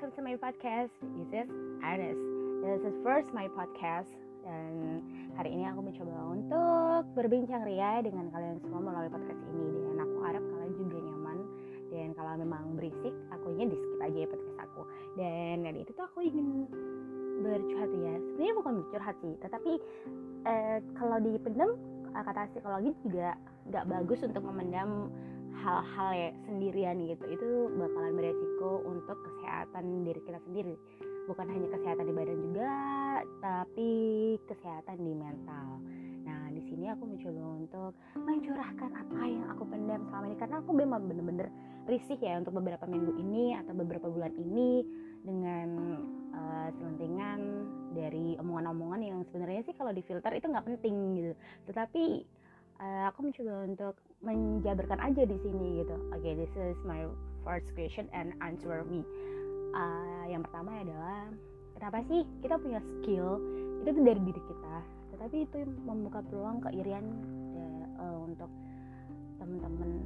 welcome to my podcast. This is Ernest. This is first my podcast. Dan hari ini aku mencoba untuk berbincang ria dengan kalian semua melalui podcast ini. Dan aku harap kalian juga nyaman. Dan kalau memang berisik akunya di skip aja ya podcast aku. Dan dari itu tuh aku ingin bercurhat ya. Sebenarnya bukan bercurhat sih tetapi eh, kalau dipendam eh, kata psikologi juga nggak bagus untuk memendam hal-hal ya sendirian gitu itu bakalan beresiko untuk kesehatan diri kita sendiri. Bukan hanya kesehatan di badan juga tapi kesehatan di mental. Nah di sini aku mencoba untuk mencurahkan apa yang aku pendam selama ini. Karena aku memang bener-bener risih ya untuk beberapa minggu ini atau beberapa bulan ini dengan uh, selentingan dari omongan-omongan yang sebenarnya sih kalau difilter itu nggak penting gitu. Tetapi uh, aku mencoba untuk menjabarkan aja di sini gitu. Oke, okay, this is my first question and answer me. Uh, yang pertama adalah kenapa sih kita punya skill itu tuh dari diri kita, tetapi itu membuka peluang keirian ya, uh, untuk teman-teman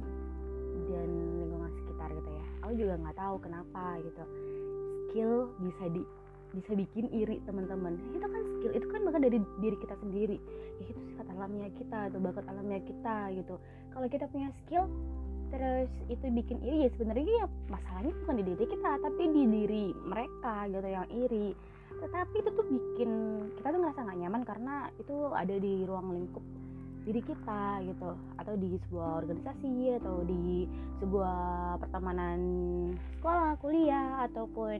dan lingkungan sekitar gitu ya. Aku juga nggak tahu kenapa gitu. Skill bisa di bisa bikin iri teman-teman. Itu kan skill itu kan bahkan dari diri kita sendiri. Ya itu sifat alamnya kita atau bakat alamnya kita gitu. Kalau kita punya skill terus itu bikin iri ya sebenarnya ya masalahnya bukan di diri kita tapi di diri mereka gitu yang iri. Tetapi itu tuh bikin kita tuh ngerasa nggak nyaman karena itu ada di ruang lingkup diri kita gitu. Atau di sebuah organisasi atau di sebuah pertemanan sekolah kuliah ataupun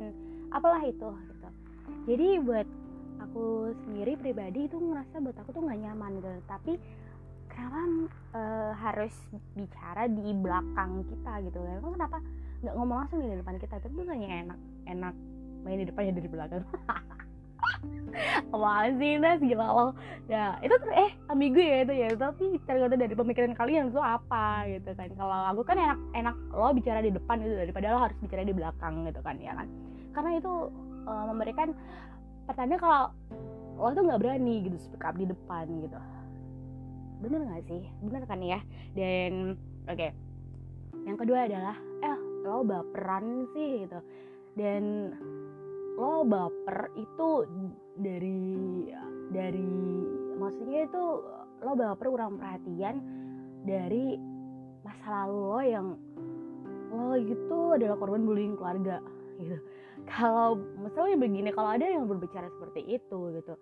apalah itu gitu jadi buat aku sendiri pribadi itu ngerasa buat aku tuh nggak nyaman gitu. Tapi kenapa uh, harus bicara di belakang kita gitu emang kenapa nggak ngomong langsung di depan kita? Itu bukannya enak enak main di depannya dari belakang. Apa sih Nas? Gila loh. Ya itu tuh eh ambigu ya itu ya. Tapi tergantung dari pemikiran kalian itu apa gitu kan. Kalau aku kan enak enak lo bicara di depan gitu daripada lo harus bicara di belakang gitu kan ya kan? Karena itu uh, memberikan pertanda kalau lo tuh nggak berani gitu speak up di depan gitu. Bener nggak sih? Bener kan ya? Dan oke. Okay. yang kedua adalah eh lo baperan sih gitu. Dan lo baper itu dari dari maksudnya itu lo baper kurang perhatian dari masa lalu lo yang lo gitu adalah korban bullying keluarga gitu kalau misalnya begini kalau ada yang berbicara seperti itu gitu.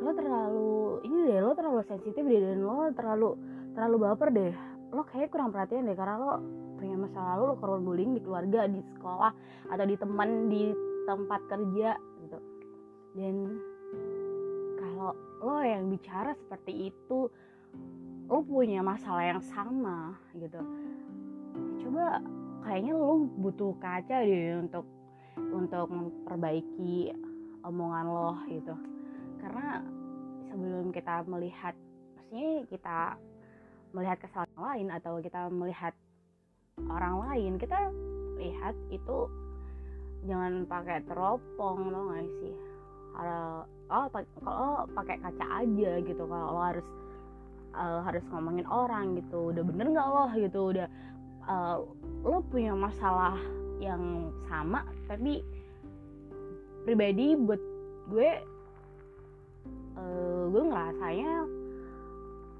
Lo terlalu ini deh lo terlalu sensitif deh dan lo terlalu terlalu baper deh. Lo kayak kurang perhatian deh karena lo punya masa lalu lo korban bullying di keluarga di sekolah atau di teman di tempat kerja gitu. Dan kalau lo yang bicara seperti itu lo punya masalah yang sama gitu. Coba kayaknya lo butuh kaca deh untuk untuk memperbaiki omongan lo gitu. Karena sebelum kita melihat maksudnya kita melihat kesalahan lain atau kita melihat orang lain kita lihat itu jangan pakai teropong lo nggak sih? Kalau oh kalau pakai kaca aja gitu kalau lo harus uh, harus ngomongin orang gitu udah bener nggak lo? Gitu udah uh, lo punya masalah yang sama tapi pribadi buat gue uh, gue ngerasanya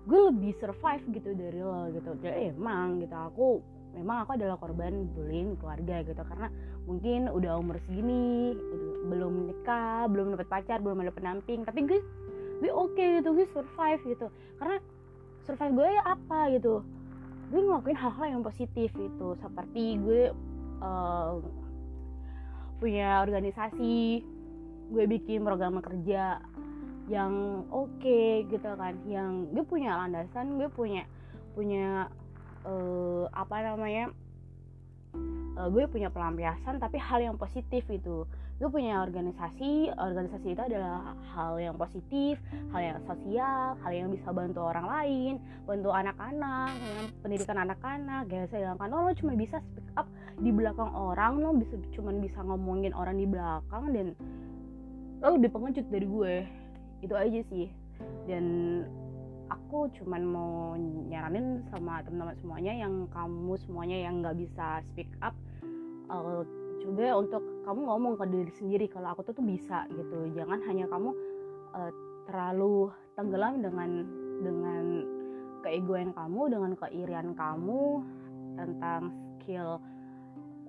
gue lebih survive gitu dari lo gitu. Jadi emang gitu. Aku memang aku adalah korban bullying keluarga gitu. Karena mungkin udah umur segini belum nikah belum dapat pacar belum ada penamping tapi gue gue oke okay gitu gue survive gitu. Karena survive gue apa gitu gue ngelakuin hal-hal yang positif gitu. Seperti gue uh, punya organisasi gue bikin program kerja yang oke okay, gitu kan. Yang gue punya landasan gue punya punya uh, apa namanya uh, gue punya pelampiasan tapi hal yang positif itu. Gue punya organisasi organisasi itu adalah hal yang positif hal yang sosial hal yang bisa bantu orang lain bantu anak-anak pendidikan anak-anak saya bilang kan. Oh, lo cuma bisa speak up di belakang orang lo bisa cuma bisa ngomongin orang di belakang dan lo lebih pengecut dari gue. Itu aja sih. Dan aku cuman mau nyaranin sama teman-teman semuanya yang kamu semuanya yang nggak bisa speak up uh, coba untuk kamu ngomong ke diri sendiri kalau aku tuh tuh bisa gitu. Jangan hanya kamu uh, terlalu tenggelam dengan dengan keegoan kamu dengan keirian kamu tentang skill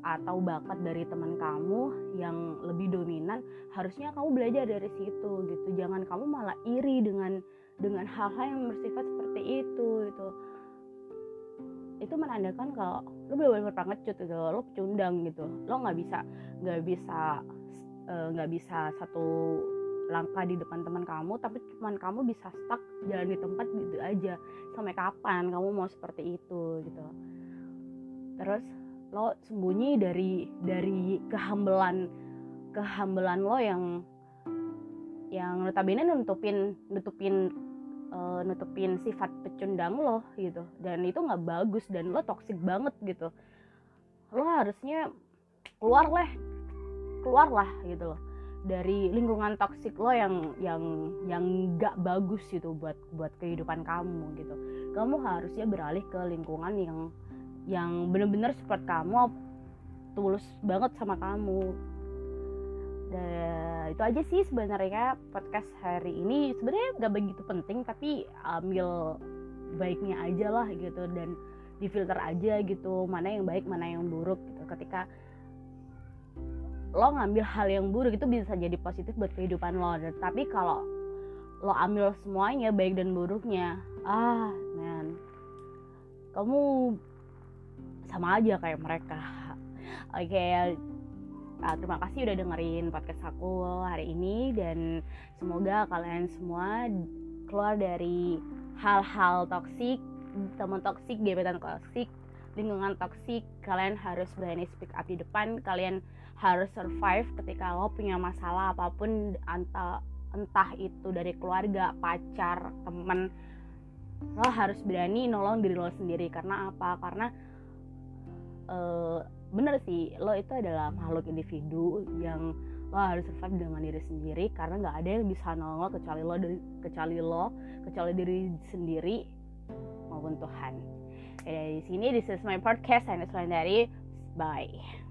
atau bakat dari teman kamu yang lebih dominan. Harusnya kamu belajar dari situ gitu. Jangan kamu malah iri dengan dengan hal-hal yang bersifat seperti itu itu itu menandakan kalau lo benar-benar pengecut gitu. Lo pecundang gitu. Lo nggak bisa nggak bisa eh, nggak uh, bisa satu langkah di depan teman kamu tapi teman kamu bisa stuck jalan di tempat gitu aja. Sampai kapan kamu mau seperti itu gitu. Terus lo sembunyi dari dari kehambelan kehambelan lo yang yang notabene nutupin nutupin uh, nutupin sifat pecundang lo gitu. Dan itu nggak bagus dan lo toksik banget gitu. Lo harusnya keluar lah. Keluar lah gitu loh. Dari lingkungan toksik lo yang yang yang nggak bagus gitu buat buat kehidupan kamu gitu. Kamu harusnya beralih ke lingkungan yang yang bener-bener support kamu tulus banget sama kamu dan itu aja sih sebenarnya podcast hari ini. Sebenarnya nggak begitu penting tapi ambil baiknya aja lah gitu dan difilter aja gitu mana yang baik mana yang buruk gitu. Ketika lo ngambil hal yang buruk itu bisa jadi positif buat kehidupan lo. Tapi kalau lo ambil semuanya baik dan buruknya ah man kamu sama aja kayak mereka. Oke okay, uh, terima kasih udah dengerin podcast aku hari ini dan semoga kalian semua keluar dari hal-hal toksik teman toksik gebetan toksik lingkungan toksik kalian harus berani speak up di depan. Kalian harus survive ketika lo punya masalah apa pun entah entah itu dari keluarga pacar temen lo harus berani nolong diri lo sendiri. Karena apa? Karena uh, bener sih lo itu adalah makhluk individu yang lo harus survive dengan diri sendiri karena nggak ada yang bisa nolong lo kecuali lo kecuali lo kecuali diri sendiri maupun Tuhan. Dari sini this is my podcast saya dari bye.